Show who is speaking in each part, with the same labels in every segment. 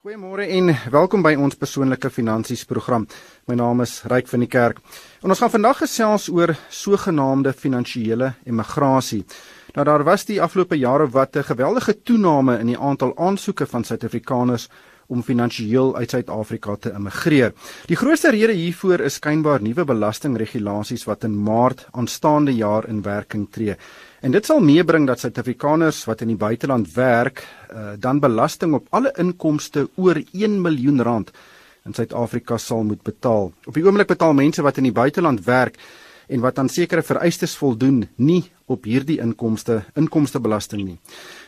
Speaker 1: Goeiemôre en welkom by ons persoonlike finansies program. My naam is Ryk van die Kerk. En ons gaan vandag gesels oor sogenaamde finansiële emigrasie. Nou daar was die afgelope jare wat 'n geweldige toename in die aantal aansoeke van Suid-Afrikaners om finansiëel uit Suid-Afrika te immigreer. Die grootste rede hiervoor is skynbaar nuwe belastingregulasies wat in Maart aanstaande jaar in werking tree. En dit sal meebring dat Suid-Afrikaners wat in die buiteland werk, uh, dan belasting op alle inkomste oor 1 miljoen rand in Suid-Afrika sal moet betaal. Op die oomblik betaal mense wat in die buiteland werk en wat aan sekere vereistes voldoen, nie op hierdie inkomste inkomstebelasting nie.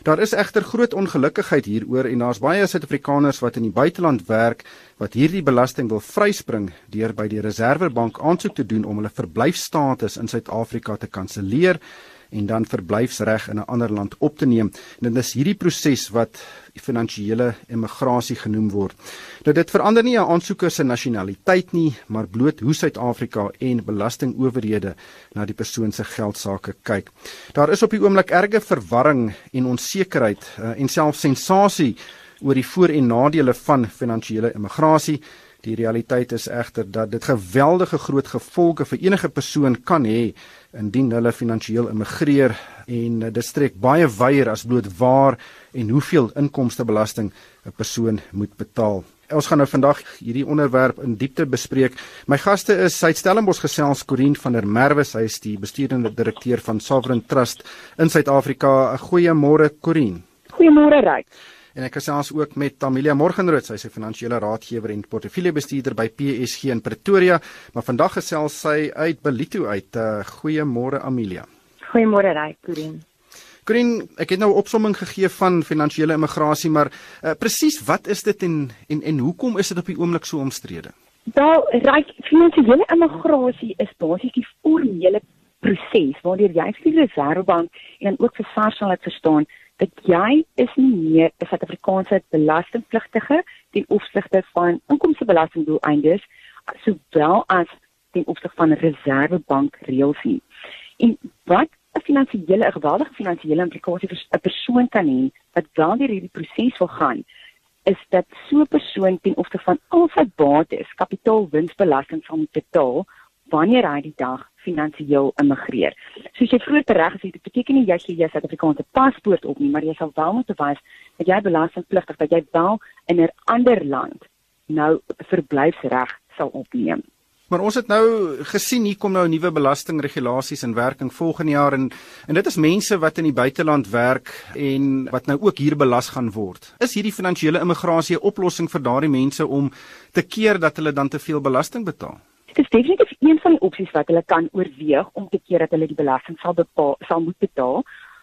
Speaker 1: Daar is egter groot ongelukkigheid hieroor en daar's baie Suid-Afrikaners wat in die buiteland werk wat hierdie belasting wil vryspring deur by die Reserwebank aansoek te doen om hulle verblyfstatus in Suid-Afrika te kanselleer en dan verblyfsreg in 'n ander land op te neem. En dit is hierdie proses wat finansiële emigrasie genoem word. Nou dit verander nie 'n aansoeker se nasionaliteit nie, maar bloot hoe Suid-Afrika en belastingowerhede na die persoon se geldsaake kyk. Daar is op die oomblik erge verwarring en onsekerheid uh, en selfs sensasie oor die voor- en nadele van finansiële emigrasie. Die realiteit is egter dat dit geweldige groot gevolge vir enige persoon kan hê indien hulle finansiëel immigreer en dit strek baie wyer as bloot waar en hoeveel inkomstebelasting 'n persoon moet betaal. Ons gaan nou vandag hierdie onderwerp in diepte bespreek. My gaste is Suid Stellenbosch gesels Corin van der Merwe, sy is die bestuurende direkteur van Sovereign Trust in Suid-Afrika. Goeiemôre Corin.
Speaker 2: Goeiemôre Ryk.
Speaker 1: En ek gesels ook met Tamilia Morgenrood, sy is 'n finansiële raadgewer en portefeuljebestuurder by PSG in Pretoria, maar vandag gesels sy uit Belito uit. Uh, Goeiemôre Amelia.
Speaker 2: Goeiemôre Ryk, Corin.
Speaker 1: Corin, ek het nou 'n opsomming gegee van finansiële immigrasie, maar uh, presies wat is dit en en en hoekom is dit op die oomblik so omstrede?
Speaker 2: Wel, Ryk, finansiële immigrasie is basies die formele proses waardeur jy vir die Reserwebank en ook vir SARS sal dit verstaan dat jy is nie meer 'n Suid-Afrikaanse belastingpligtige ten opsigte van inkomstebelastingdoeleindes sowel as ten opsigte van reservebank reëls nie. En wat 'n finansiële 'n geweldige finansiële implikasie vir 'n persoon kan hê wat wel deur hierdie proses wil gaan is dat so 'n persoon ten opsigte van al sy bates kapitaalwinsbelasting sal moet betaal wanneer hy die dag finansiëel immigreer. Soos jy vroeër tereg gesê het, dit beteken nie jy gee jou Suid-Afrikaanse paspoort op nie, maar jy sal wel moet bewys dat jy belastingpligtig dat jy wel in 'n ander land nou verblyfsreg sal opneem.
Speaker 1: Maar ons het nou gesien hier kom nou nuwe belastingregulasies in werking volgende jaar en en dit is mense wat in die buiteland werk en wat nou ook hier belas gaan word. Is hierdie finansiële immigrasie 'n oplossing vir daardie mense om te keer dat hulle dan te veel belasting betaal?
Speaker 2: Dit is definitief een van die opsies wat hulle kan oorweeg om te keer dat hulle die belasting sal bepaal, sal moet betaal.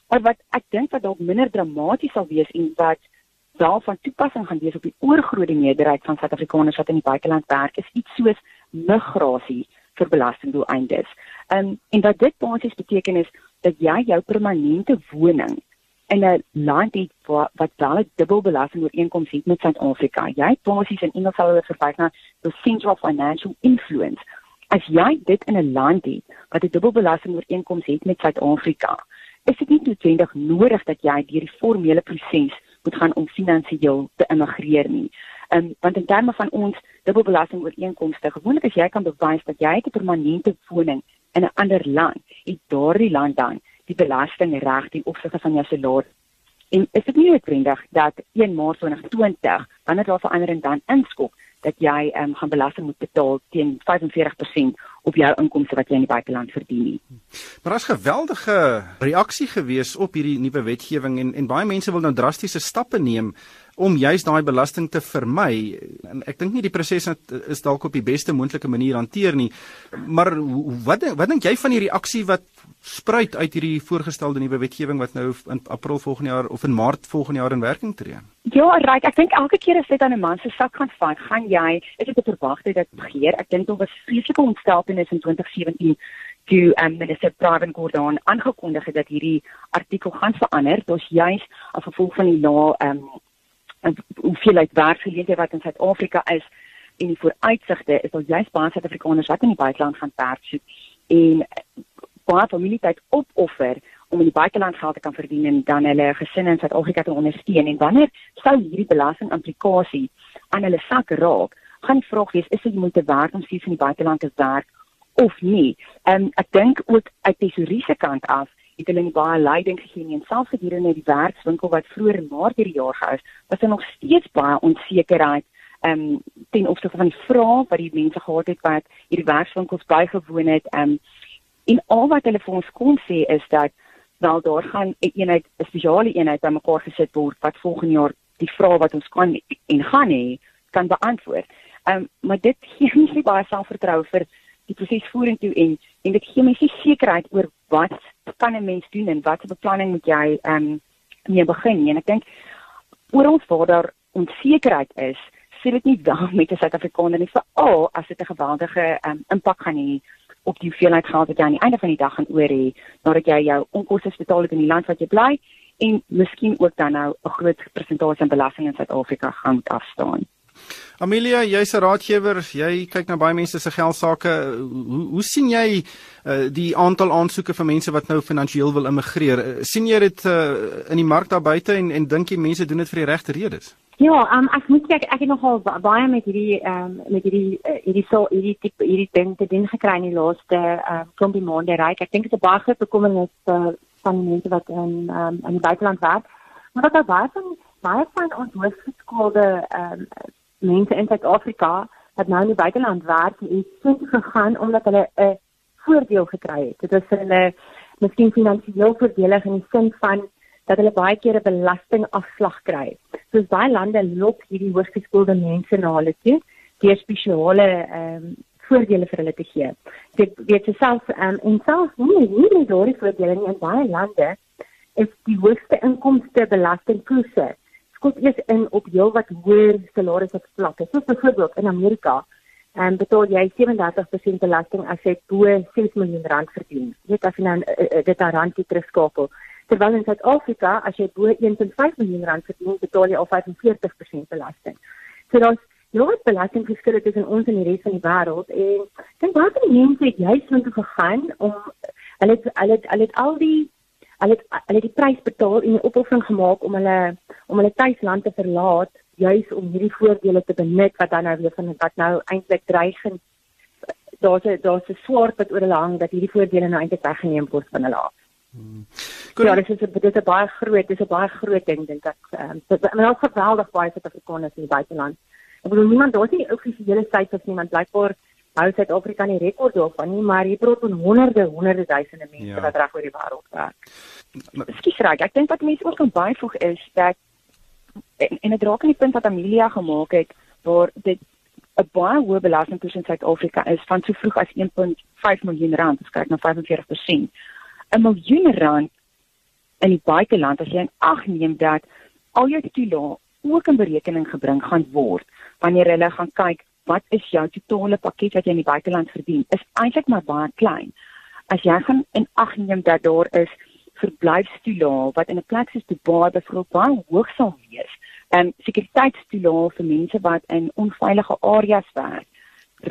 Speaker 2: Maar wat ek dink wat dalk minder dramaties sal wees en wat wel van toepassing gaan wees op die oorgrootste meerderheid van Suid-Afrikaners wat in die buiteland werk, is iets soos migrasie vir belastingdoeleindes. Um, en wat dit basies beteken is dat jy jou permanente woning in 'n land het wat, wat wel 'n dubbelbelasting ooreenkoms het met Suid-Afrika. Jy basies in Engels sal hulle verwys na the central financial influence. As jy dit in 'n land het wat 'n dubbelbelasting ooreenkoms het met Suid-Afrika, is dit nie noodwendig nodig dat jy deur die formele proses moet gaan om finansiëel te immigreer nie. Ehm um, want in terme van ons dubbelbelasting ooreenkomste, gewoonlik as jy kan bewys dat jy 'n permanente woning in 'n ander land, het daardie land dan die belastingreg ten opsigte van jou salaris. En is dit nie noodwendig dat 1 Maart 2020 wanneer daar verandering dan inskop dat jy um, gaan belasting moet betaal teen 45% op jou inkomste wat jy in die buiteland verdien nie.
Speaker 1: Maar daar's geweldige reaksie gewees op hierdie nuwe wetgewing en en baie mense wil nou drastiese stappe neem om juis daai belasting te vermy. En ek dink nie die proses is dalk op die beste moontlike manier hanteer nie. Maar wat wat dink jy van die reaksie wat spruit uit hierdie voorgestelde nuwe wetgewing wat nou in April volgende jaar of in Maart volgende jaar in werking tree?
Speaker 2: Ja, reg, ek dink elke keer as dit aan 'n man se sak gaan vat, gaan jy, is dit 'n verwagting dat gebeur. Ek dink daar was vreeslike ontsteltenis in 2017 toe um, minister Pravin Gordhan aangekondig het dat hierdie artikel gaan verander. Dit is juis as gevolg van die lae um, hoeveelheid werkgeleenthede wat in Suid-Afrika is en die vooruitsigte is dat juist baie Suid-Afrikaners wat in die buiteland gaan werk soek en baie familietyd opoffer om in die buiteland geld te kan verdien en dan hulle gesinne in Suid-Afrika te ondersteun en wanneer sou hierdie belastingimplikasie aan hulle sak raak, gaan die vraag wees is dit moeite werd om steeds in die buiteland te werk of nie. Ehm um, ek dink ook uit tesouriese kant af nie baie leiding gegee nie en selfs gedurende die werkswinkel wat vroeër in Maart hierdie jaar gehou is, was daar nog steeds baie onsekerheid ehm um, ten opsigte van die vrae wat die mense gehad het wat hierdie werkswinkels bygewoon het. Ehm um, en al wat hulle vir ons kon sê is dat wel daar gaan 'n eenheid 'n spesiale eenheid bymekaar gesit word wat volgende jaar die vrae wat ons kan en gaan hê kan beantwoord. Ehm um, maar dit gee nie baie selfvertroue vir die proses vorentoe en en dit gee mense sekerheid oor wat kan 'n mens doen en watter beplanning moet jy ehm um, mee begin en ek dink ons waar daar onsekerheid is sê dit nie dan met 'n Suid-Afrikaner nie veral as dit 'n geweldige um, impak gaan hê op die hoeveelheid geld wat jy aan die einde van die dag gaan oor hê nadat jy jou onkoste betaal het in die land wat jy bly en miskien ook dan nou 'n groot persentasie aan belasting in Suid-Afrika gaan moet afstaan.
Speaker 1: Amelia, jy's 'n raadgewer, jy kyk na baie mense se geld sake. Hoe hoe sien jy uh, die aantal aansoeke van mense wat nou finansiëel wil immigreer? Uh, sien jy dit uh, in die mark daar buite en en dink jy mense doen dit vir die regte redes?
Speaker 3: Ja, um, ek moet sê ek, ek het nogal baie met hierdie um, met hierdie uh, hierdie so hierdie tipe hierdie ding te doen gekry in die laaste um, klompie maande ryk. Ek dink dit is 'n baie groot bekommernis uh, van mense wat in um, in die buiteland werk. Maar wat daar baie van baie van ons hooggeskoolde ehm um, mense in Suid-Afrika wat nou in die buiteland werk, is so gegaan omdat hulle 'n voordeel gekry het. Dit is hulle miskien finansiëel voordelig in die sin van dat hulle baie keer 'n belastingafslag kry. Soos baie lande lok hierdie hooggeskoolde mense na hulle toe deur spesiale ehm um, voordele vir hulle te gee. Dit weet jy self ehm um, en self nie nie daardie voordele in baie lande is die hoogste inkomste belastingkoerse skop eers in op heel wat hoër salarisse vlakke. Soos byvoorbeeld in Amerika en um, betaal jy 37% belasting as jy bo 6 miljoen rand verdien. Weet as jy nou uh, dit aan randjie terugskakel terwyl in Suid-Afrika as jy bo 1.5 miljoen rand verdien, betaal jy al 45% belasting. So daar's groot belastingverskille tussen ons en die res van die wêreld en dink baie van die mense het juist moet gegaan om hulle het, hulle het, hulle het al die hulle het, hulle het die prys betaal en 'n opoffering gemaak om hulle om hulle tuisland te verlaat juis om hierdie voordele te benut wat dan nou weer van wat nou eintlik dreigend daar's 'n daar's 'n swaard wat oor hulle hang dat hierdie voordele nou eintlik weggeneem word van hulle af. Hmm. Ja, dit is dit is 'n baie groot, dit is 'n baie groot ding dink ek. Ehm um, dit is geweldig baie Suid-Afrikaners in die buiteland. Ek bedoel niemand daar's nie offisiële syfers nie, want blykbaar hou Suid-Afrika nie rekord daarvan nie, maar hier praat van honderde, honderde duisende mense ja. wat reg oor die wêreld werk. Ekskuus reg, ek dink wat mense ook kan byvoeg is dat en, en dit raak aan die punt wat Amelia gemaak het waar dit 'n baie hoë belasting tussen Suid-Afrika is van so vroeg as 1.5 miljoen rand, as kyk na 45%. 'n miljoen rand in die buiteland as jy in ag neem dat al jou toelae ook in berekening gebring gaan word wanneer hulle gaan kyk wat is jou totale pakket wat jy in die buiteland verdien is eintlik maar baie klein as jy gaan in ag neem dat daar is verblyfstoelae wat in 'n plek soos Dubai byvoorbeeld baie hoog sal wees en sekuriteitstoelae vir mense wat in onveilige areas werk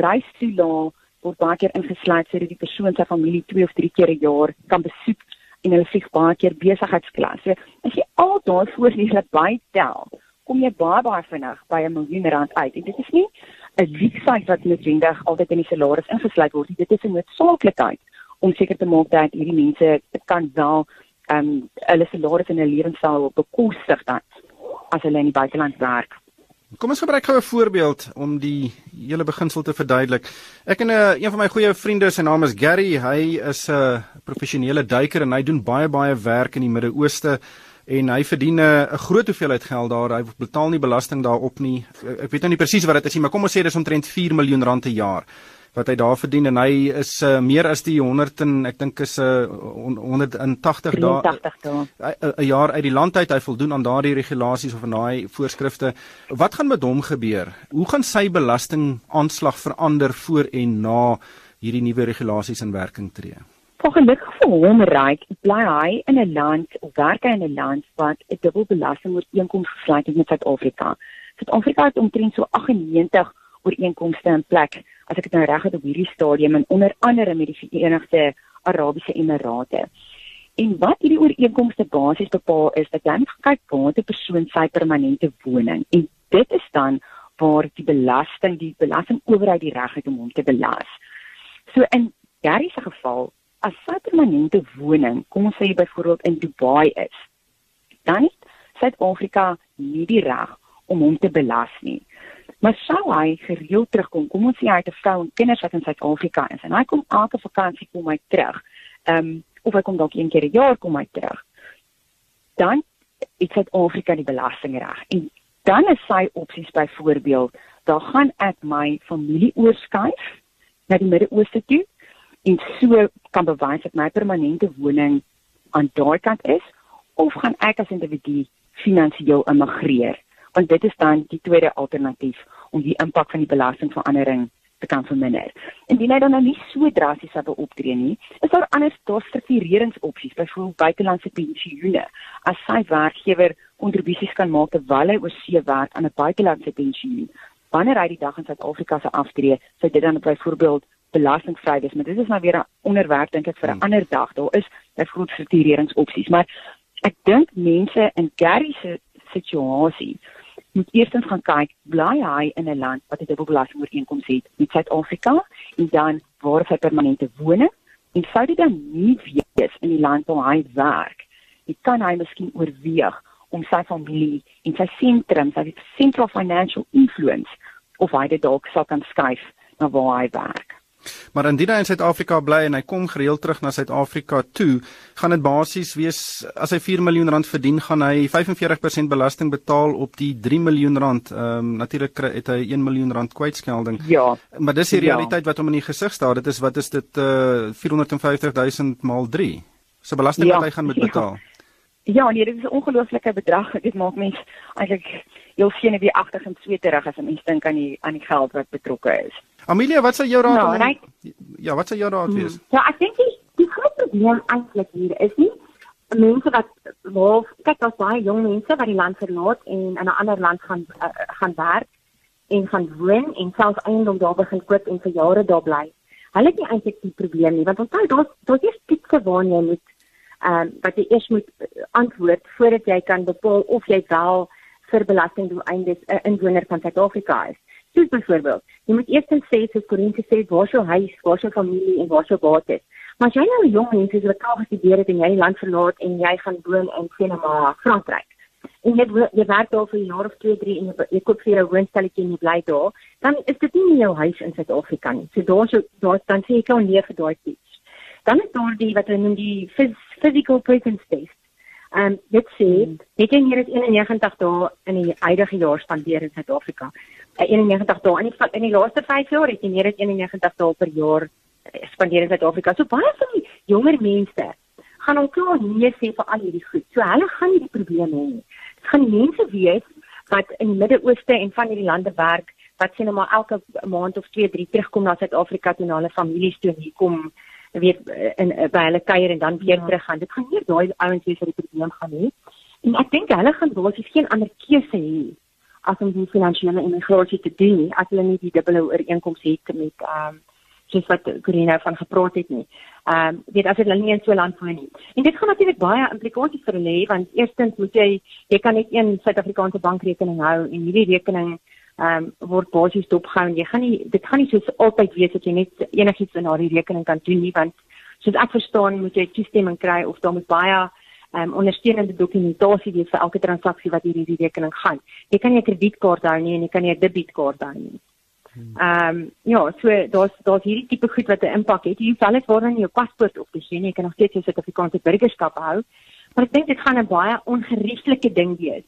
Speaker 3: reistoelae word baie keer ingesluit sodat die persoon sy familie 2 of 3 keer 'n jaar kan besoek en hulle vlieg baie keer besigheidsklas. So as jy al daai voordele bytel, kom jy baie baie vinnig by 'n miljoen rand uit. En dit is nie 'n luksheid wat noodwendig altyd in die salaris ingesluit word. Dit is 'n noodsaaklikheid om seker te maak dat hierdie mense kan wel ehm um, hulle salaris en hulle lewensstyl bekostig dan as hulle in die buiteland werk.
Speaker 1: Kom ons gebruik gou 'n voorbeeld om die hele beginsel te verduidelik. Ek en 'n uh, een van my goeie vriende, sy naam is Gary. Hy is 'n uh, professionele duiker en hy doen baie baie werk in die Midde-Ooste en hy verdien 'n uh, groot hoeveelheid geld daar. Hy betaal nie belasting daarop nie. Ek weet nou nie presies wat dit is nie, maar kom ons sê dis omtrent 4 miljoen rand per jaar wat hy daar verdien en hy is uh, meer as die 100 en ek dink is 'n uh, 180 dae 'n jaar uit die land uit. Hy voldoen aan daardie regulasies of aan daai voorskrifte. Wat gaan met hom gebeur? Hoe gaan sy belasting aanslag verander voor en na hierdie nuwe regulasies in werking tree
Speaker 2: Gelukkig vir hom ryk bly hy in 'n land of werk hy in 'n land wat 'n dubbel belasting ooreenkoms gesluit het met Suid-Afrika. Suid-Afrika het omtrent so 98 ooreenkomste in plek as ek dit nou reg het op hierdie stadium en onder andere met die Verenigde Arabiese Emirate. En wat hierdie ooreenkomste basies bepaal is dat jy moet kyk waar 'n persoon sy permanente woning en dit is dan waar die belasting die belastingowerheid die reg het om hom te belas. So in Gary se geval, as sy permanente woning, kom ons sê byvoorbeeld in Dubai is, dan het Suid-Afrika nie die reg om hom te belas nie. Maar sou hy gereeld terugkom, kom ons sê hy het 'n vrou en kinders wat in Suid-Afrika is en hy kom elke vakansie kom hy terug. Ehm um, of hy kom dalk een keer 'n jaar kom hy terug. Dan het Suid-Afrika die belastingreg en dan is sy opsies byvoorbeeld, daar gaan ek my familie oorskuif na die Midde-Ooste toe en so kan bewys dat my permanente woning aan daai kant is of gaan ek as individu finansiëel immigreer want dit is dan die tweede alternatief om die impak van die belastingverandering te kan verminder. Indien hy dan nou nie so drasties sou optree nie, is daar ander daar struktureringsopsies, byvoorbeeld buitelandse pensioene. As sy werkgewer kontribusies kan maak terwyl hy oor see werk aan 'n buitelandse pensioen, wanneer hy die dag in Suid-Afrika se aftree, sou dit dan byvoorbeeld belastingvry wees, maar dit is nou weer 'n onderwerp dink ek vir 'n hmm. ander dag. Daar is byvoorbeeld struktureringsopsies, maar ek dink mense in Gary se situasie moet eerstens gaan kyk bly hy in 'n land wat 'n dubbelbelasting ooreenkoms het met Suid-Afrika en dan waar sy permanente woning en sou dit dan nie wees in die land waar hy werk nie kan hy miskien oorweeg om sy familie en sy sentrum sy central financial influence of hy dit dalk sal kan skuif na waar hy werk
Speaker 1: Maar indien hy in Suid-Afrika bly en hy kom gereeld terug na Suid-Afrika toe, gaan dit basies wees as hy 4 miljoen rand verdien, gaan hy 45% belasting betaal op die 3 miljoen rand. Ehm um, natuurlik het hy 1 miljoen rand kwytskelding.
Speaker 2: Ja.
Speaker 1: Maar dis die ja. realiteit ja. wat hom in die gesig staar. Dit is wat is dit uh 450 000 maal 3. So belasting ja. wat hy gaan moet betaal. Ja.
Speaker 2: Ja, nee, dit is 'n ongelooflike bedrag. Dit maak mens eintlik heel senuweeagtig en sweterig as 'n mens dink aan die aan die geld wat betrokke is.
Speaker 1: Amelia, wat sou jou raad nou, om, Ja, wat sou jou raad wees? Hmm.
Speaker 3: Ja, ek dink die, die groot probleem eintlik hier is nie mense wat wel kyk as baie jong mense wat die land verlaat en in 'n ander land gaan uh, gaan werk en gaan woon en self eiendom daar begin koop en vir jare daar bly. Hulle het nie eintlik die probleem nie, want onthou daar's daar's eers tipe waarna jy moet ehm um, wat jy eers moet uh, antwoord voordat jy kan bepaal of jy wel vir belastingdoeleindes 'n uh, inwoner van Suid-Afrika is. Soos byvoorbeeld, jy moet eers sê soos Corinne sê waar jou huis, waar jou familie en waar jou bates. Maar as jy nou 'n jong mens is wat al gestudeer het en jy die land verlaat en jy gaan woon in Kenema, Frankryk. En jy jy werk daar vir 'n jaar of 2, 3 en jy, jy koop vir 'n woonstelletjie en jy bly daar, dan is dit nie jou huis in Suid-Afrika nie. So daar so daar dan sê jy kan leef vir daai tyd dan is daar die wat hulle noem die physical presence test. Ehm um, dit sê hmm. het jy hier is 91 dae in die huidige jaar spandeer in Suid-Afrika. Uh, 91 dae in die in die laaste 5 jaar het jy meer as 91 dae per jaar uh, spandeer in Suid-Afrika. So baie van die jonger mense gaan al klaar nee sê vir al hierdie goed. So hulle gaan nie die probleme hê nie. Dit gaan mense wees wat in die Midde-Ooste en van hierdie lande werk wat sê nou maar elke maand of 2, 3 terugkom na Suid-Afrika toe na hulle families toe hier kom weet in by hulle kuier en dan weer ja. terug gaan. Dit gaan nie daai ouens wees wat die probleem gaan hê. En ek dink hulle gaan basies geen ander keuse hê as om die finansiële immigrasie te doen nie as hulle nie die dubbele ooreenkoms het met ehm um, soos wat Corina van gepraat het nie. Ehm um, weet as hulle nie in so 'n land woon nie. En dit gaan natuurlik baie implikasies vir hulle hê want eerstens moet jy jy kan net een Suid-Afrikaanse bankrekening hou en hierdie rekening ehm um, word basies dopgehou en jy gaan nie dit gaan nie soos altyd wees dat jy net enigiets in daardie rekening kan doen nie want soos ek verstaan moet jy toestemming kry of daar moet baie ehm um, ondersteunende dokumentasie wees vir elke transaksie wat hierdie rekening gaan. Jy kan nie 'n kredietkaart hou nie en jy kan nie 'n debietkaart hou nie. Hmm. Ehm um, ja, so daar's daar's hierdie tipe goed wat 'n impak het. Jy hoef alles waarna jou paspoort op te sien. Jy kan nog steeds jou Suid-Afrikaanse burgerskap hou. Maar ek dink dit gaan 'n baie ongerieflike ding wees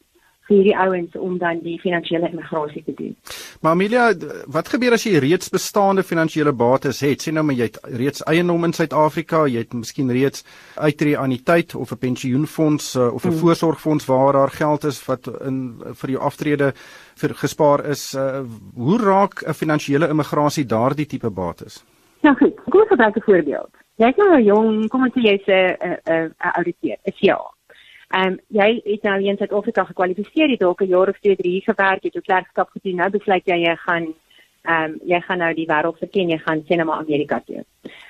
Speaker 3: vir hierdie ouens om dan die finansiële immigrasie te doen.
Speaker 1: Maar Amelia, wat gebeur as jy reeds bestaande finansiële bates het? Sien nou maar jy het reeds eiendom in Suid-Afrika, jy het miskien reeds uitreë anniteit of 'n pensioenfonds uh, of 'n mm. voorsorgfonds waar daar geld is wat in vir jou aftrede vir gespaar is. Uh, hoe raak 'n finansiële immigrasie daardie tipe bates?
Speaker 3: Nou goed, kom ons gebruik 'n voorbeeld. Jy is nou 'n jong, kom ons sê jy's 'n 'n 'n ouditeur, 'n CEO. Ehm um, jy het nou in Suid-Afrika gekwalifiseer, jy het dalk 'n jaar of 2, 3 gewerk, jy het jou klerkskap gedoen, nou besluit jy jy gaan Ehm um, jy gaan nou die wêreld verken, jy gaan sê net maar Amerika toe.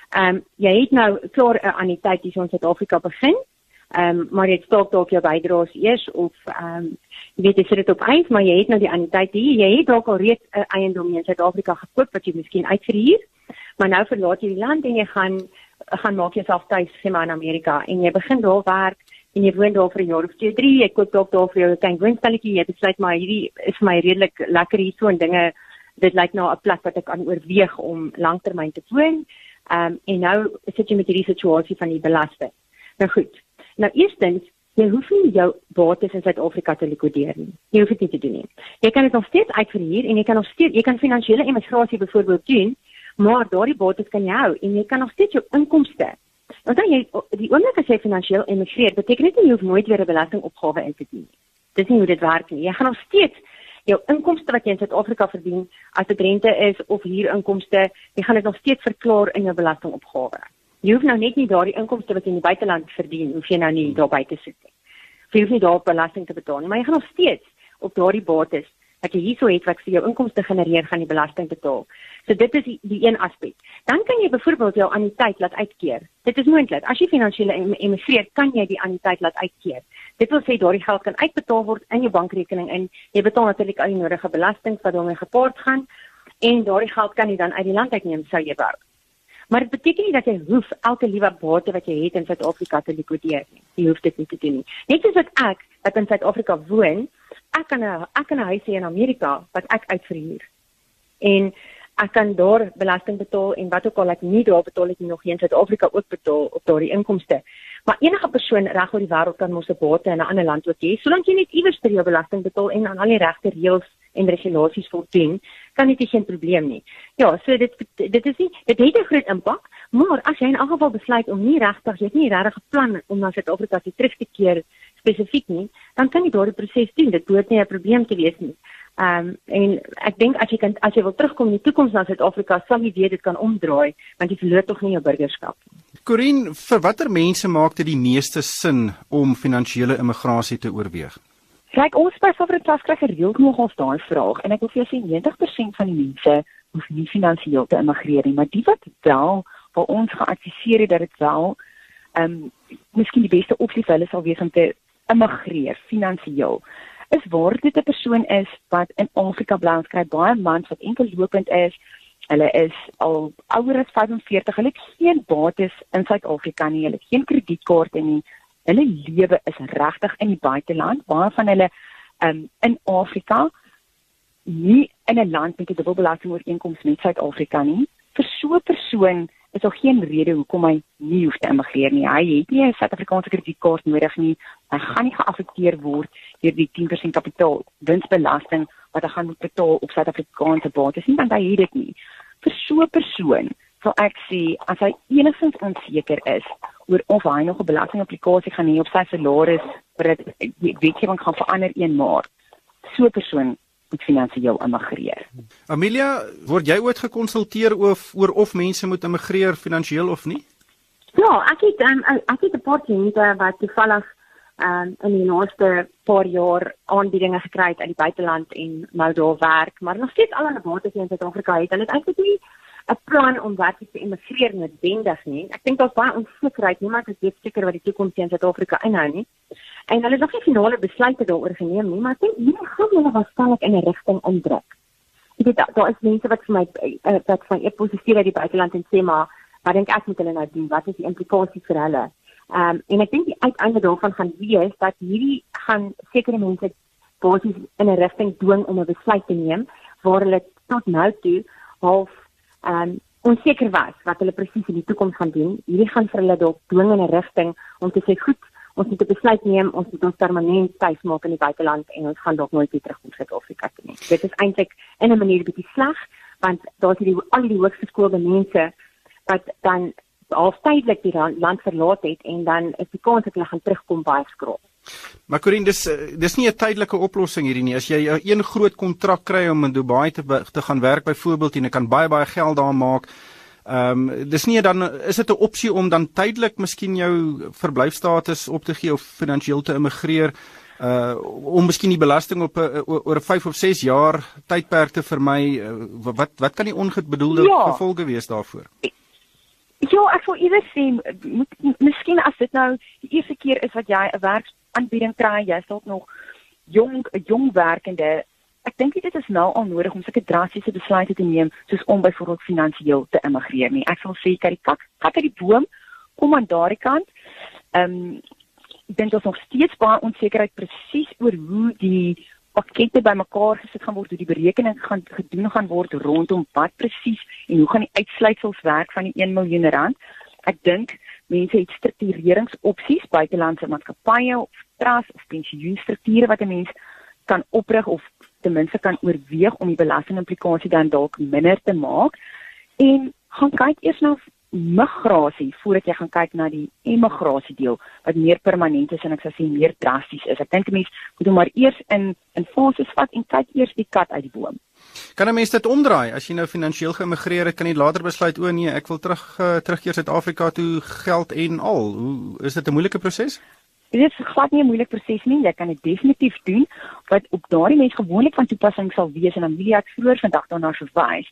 Speaker 3: Ehm um, jy het nou klaar 'n anniteit hier in Suid-Afrika begin. Ehm um, maar jy stok dalk jou bydraes eers of ehm um, jy weet jy sit dit op ys, maar jy het nou die anniteit hier. Jy het dalk al reeds 'n eiendom in Suid-Afrika gekoop wat jy miskien uitverhuur. Maar nou verlaat jy die land en jy gaan gaan maak jouself tuis sê maar in Amerika en jy begin daar werk en jy woon daar vir 'n jaar of 2, 3, jy koop dalk daar vir jou 'n klein woonstelletjie, jy besluit maar hierdie is my redelik lekker hier so en dinge dit lyk nou 'n plek wat ek kan oorweeg om lanktermyn te woon. Ehm um, en nou sit jy met hierdie situasie van die belasting. Nou goed. Nou eerstens, jy hoef nie jou bates in Suid-Afrika te likwideer nie. Jy hoef dit nie te doen nie. Jy kan dit nog steeds uitverhuur en jy kan nog steeds jy kan finansiële immigrasie byvoorbeeld doen, maar daardie bates kan jy hou en jy kan nog steeds jou inkomste Want dan jy die oomblik as jy finansiëel immigreer, beteken dit nie jy hoef nooit weer 'n belastingopgawe in te dien nie. Dis nie hoe dit werk nie. Jy gaan nog steeds jou inkomste wat jy in Suid-Afrika verdien, as dit rente is of huurinkomste, jy gaan dit nog steeds verklaar in jou belastingopgawe. Jy hoef nou net nie daardie inkomste wat jy in die buiteland verdien, hoef jy nou nie daar by te sit nie. Jy hoef nie daar belasting te betaal nie, maar jy gaan nog steeds op daardie bates wat jy hierso het wat vir jou inkomste genereer gaan die belasting betaal. So dit is die, die een aspek. Dan kan jy byvoorbeeld jou anniteit laat uitkeer. Dit is moontlik. As jy finansiële emigreer, kan jy die anniteit laat uitkeer. Dit wil sê daardie geld kan uitbetaal word in jou bankrekening in. Jy betaal natuurlik al die nodige belasting wat daarmee gepaard gaan en daardie geld kan jy dan uit die land uitneem sou jy wou. Maar dit beteken nie dat jy hoef elke liewe bate wat jy het in Suid-Afrika te likwideer nie. Jy hoef dit nie te doen nie. Net soos ek wat in Suid-Afrika woon, ek kan 'n ek kan 'n huis hê in Amerika wat ek uitverhuur. En ek kan daar belasting betaal en wat ook al ek nie daar betaal ek nie nog in Suid-Afrika ook betaal op daardie inkomste. Maar enige persoon reg oor die wêreld kan mos 'n bate in 'n ander land ook hê, solank jy net iewers vir jou belasting betaal en aan al die regte reëls en regulasies voldoen, kan dit geen probleem nie. Ja, so dit dit is nie dit het 'n groot impak, maar as jy in elk geval besluit om nie regtig, jy het nie regtig 'n plan om na Suid-Afrika te terug te keer spesifiek nie, dan kan jy daardie proses doen. Dit behoort nie 'n probleem te wees nie. Ehm um, en ek dink as jy kan as jy wil terugkom in die toekoms na Suid-Afrika, sal jy weet dit kan omdraai want jy verloor tog nie jou burgerskap nie.
Speaker 1: Corin, vir watter mense maak dit die meeste sin om finansiële immigrasie te oorweeg?
Speaker 2: Kyk, ons by Sovereigntas kry gereeld nog ons daai vraag en ek wil vir jou sê 90% van die mense hoef nie finansiëel te immigreer nie, maar die wat wel vir ons geadviseer het dat dit wel ehm um, miskien die beste opsie vir hulle sal wees om te immigreer finansiëel is waar dit 'n persoon is wat in Afrika bly en skryf baie mans wat enkel lopend is. Hulle is al ouer as 45. Hulle het geen bates in Suid-Afrika nie. Hulle het geen kredietkaarte nie. Hulle lewe is regtig in die buiteland. Baie van hulle um, in Afrika nie in 'n land met 'n dubbelbelasting ooreenkoms met Suid-Afrika nie. Vir so 'n persoon is daar geen rede hoekom hy nie hoef te immigreer nie. Hy het nie 'n Suid-Afrikaanse kredietkaart nodig nie. Hy gaan nie geaffekteer word deur die 10% kapitaal winsbelasting wat hy gaan moet betaal op Suid-Afrikaanse bates nie, want hy het dit nie. Vir so 'n persoon sal ek sê as hy enigstens onseker is oor of hy nog 'n belastingaplikasie gaan hê op sy salaris, vir dit weet jy wat gaan verander een maart. So 'n persoon moet finansiëel immigreer.
Speaker 1: Amelia, word jy ooit gekonsulteer oor oor of mense moet immigreer finansiëel of nie?
Speaker 3: Ja, ek het um, ek het 'n paar kliënte wat toevallig um, in die laaste paar jaar aanbiedinge gekry het uit die buiteland en nou daar werk, maar nog steeds al aan 'n bates in Suid-Afrika het. Hulle het eintlik nie 'n plan om werklik te immigreer noodwendig nie. Ek dink daar's baie onsekerheid, niemand is weet seker wat die toekoms in Suid-Afrika inhou nie. En hulle het nog nie finale besluite daaroor geneem nie, maar ek dink hulle gaan hulle waarskynlik in 'n rigting omdruk. Ek weet daar is mense wat vir my uh, wat van e-positief uit die buiteland en sê maar, wat dink ek moet hulle nou doen? Wat is die implikasies vir hulle? Ehm um, en ek dink die uiteinde daarvan gaan wees dat hierdie gaan sekere mense basies in 'n rigting dwing om 'n besluit te neem waar hulle tot nou toe half um, onseker was wat hulle presies in die toekoms gaan doen. Hierdie gaan vir hulle dalk dwing in 'n rigting om te sê goed, ons moet 'n besluit neem, ons moet ons permanent tuis maak in die buiteland en ons gaan dalk nooit weer terug kom Suid-Afrika toe nie. Dit is eintlik in 'n manier bietjie sleg want daar's hierdie al die hoogste skoolde mense wat dan al tydelik die land verlaat het en dan is die kans dat hulle gaan terugkom baie skraap.
Speaker 1: Maar Corin, dis eh, dis nie 'n tydelike oplossing hierdie nie. As jy een groot kontrak kry om in Dubai te te gaan werk byvoorbeeld en jy kan baie baie geld daar maak. Ehm um, dis nie dan is dit 'n opsie om dan tydelik miskien jou verblyfstatus op te gee of finansiëel te immigreer. uh om miskien die belasting op 'n uh, oor 'n 5 of 6 jaar tydperk te vermy. Uh, wat wat kan die ongebedoelde ja. gevolge wees daarvoor?
Speaker 2: Ja, ek wil iewers sê moet miskien as dit nou die eerste keer is wat jy 'n werksaanbieding kry, jy is dalk nog jong jong werkende. Ek dink dit is nou al nodig om sulke drastiese besluite te neem soos om byvoorbeeld finansiëel te immigreer nie. Ek sal sê kyk die kak, kat uit die boom kom aan daardie kant. Ehm um, dink ons nog steeds baie onsekerheid presies oor hoe die pakkette bymekaar gesit gaan word, hoe die berekening gaan gedoen gaan word rondom wat presies en hoe gaan die uitsluitsels werk van die 1 miljoen rand. Ek dink mense het struktureringsopsies buitelandse maatskappye of trust of pensioenstrukture wat 'n mens kan oprig of ten minste kan oorweeg om die belastingimplikasie dan dalk minder te maak en gaan kyk eers na migrasie voordat jy gaan kyk na die emigrasie deel wat meer permanent is en ek sou sê meer drasties is. Ek dink 'n mens moet hom maar eers in in fases vat en kyk eers die kat uit die boom.
Speaker 1: Kan 'n mens dit omdraai as jy nou finansiëel geëmigreer het, kan jy later besluit o nee, ek wil terug uh, terugkeer Suid-Afrika toe geld en al. Hoe is dit 'n moeilike proses?
Speaker 2: Dit is glad nie 'n moeilike proses nie. Jy kan dit definitief doen wat op daardie mens gewoonlik van toepassing sal wees en dan wil ek vroeër vandag daarna verwys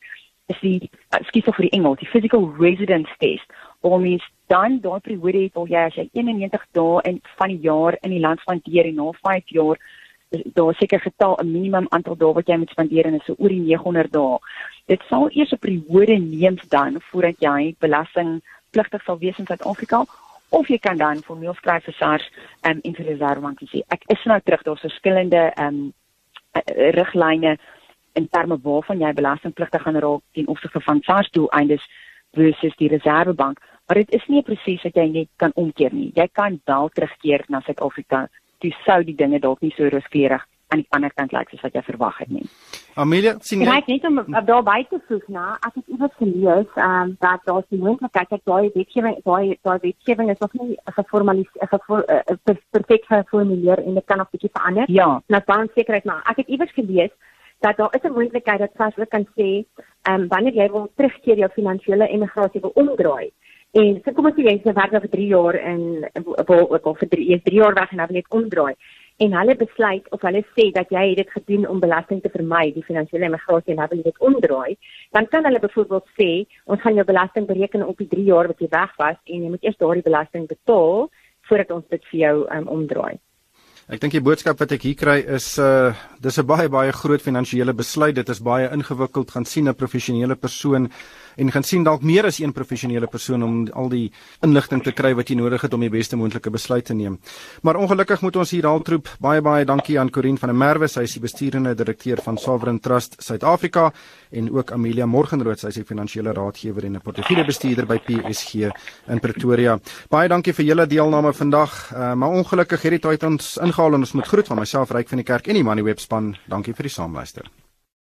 Speaker 2: is die skiet vir die Engels, die physical residence test. Waar mens dan daai periode het waar jy as jy 91 dae in van die jaar in die land spandeer en na 5 jaar daar seker getal 'n minimum aantal dae wat jy moet spandeer en is so oor die 900 dae. Dit sal eers 'n periode neem dan voordat jy belasting pligtig sal wees in Suid-Afrika of jy kan dan formeel skryf vir SARS um, en vir die Reservebank sê ek is nou terug daar's verskillende ehm um, riglyne in terme waarvan jy belastingpligtig gaan raak ten opsigte van SARS doeleindes versus die Reservebank, maar dit is nie 'n proses wat jy net kan omkeer nie. Jy kan wel terugkeer na Suid-Afrika. Dis sou die dinge dalk nie so rooskleurig aan die ander kant lyk soos wat jy verwag het nie.
Speaker 1: Amelia, sien
Speaker 3: jy? Ek net om daar by te voeg na, as ek iewers gelees, ehm um, dat daar die moontlikheid dat daai wetgewing daai daai wetgewing is nog nie geformaliseer perfek geformuleer en dit kan nog bietjie verander.
Speaker 2: Ja.
Speaker 3: Nou dan sekerheid maar ek het iewers gelees dat daar is 'n moontlikheid dat SARS ook kan sê, ehm um, wanneer jy wil terugkeer jou finansiële emigrasie wil omdraai. En so kom ons sê jy se werk vir 3 jaar in wil of vir 3 3 jaar weg en dan net omdraai. En hulle besluit of hulle sê dat jy dit gedoen om belasting te vermy, die finansiële emigrasie en hulle dit omdraai, dan kan hulle byvoorbeeld sê, ons gaan jou belasting bereken op die 3 jaar wat jy weg was en jy moet eers daardie belasting betaal voordat ons dit vir jou um, omdraai.
Speaker 1: Ek dink die boodskap wat ek hier kry is uh dis 'n baie baie groot finansiële besluit. Dit is baie ingewikkeld. Gaan sien 'n professionele persoon en gaan sien dalk meer as een professionele persoon om al die inligting te kry wat jy nodig het om die beste moontlike besluit te neem. Maar ongelukkig moet ons hier haltroep. Baie baie dankie aan Corin van der Merwe, sy is die besturende direkteur van Sovereign Trust Suid-Afrika en ook Amelia Morgenrood, sy is die finansiële raadgewer en 'n portefeuljebestuurder by PSG in Pretoria. Baie dankie vir julle deelname vandag. Uh, maar ongelukkig het dit ons ingehaal en ons moet groet van myself Ryk van die Kerk en die Money Web span. Dankie vir die saamluister.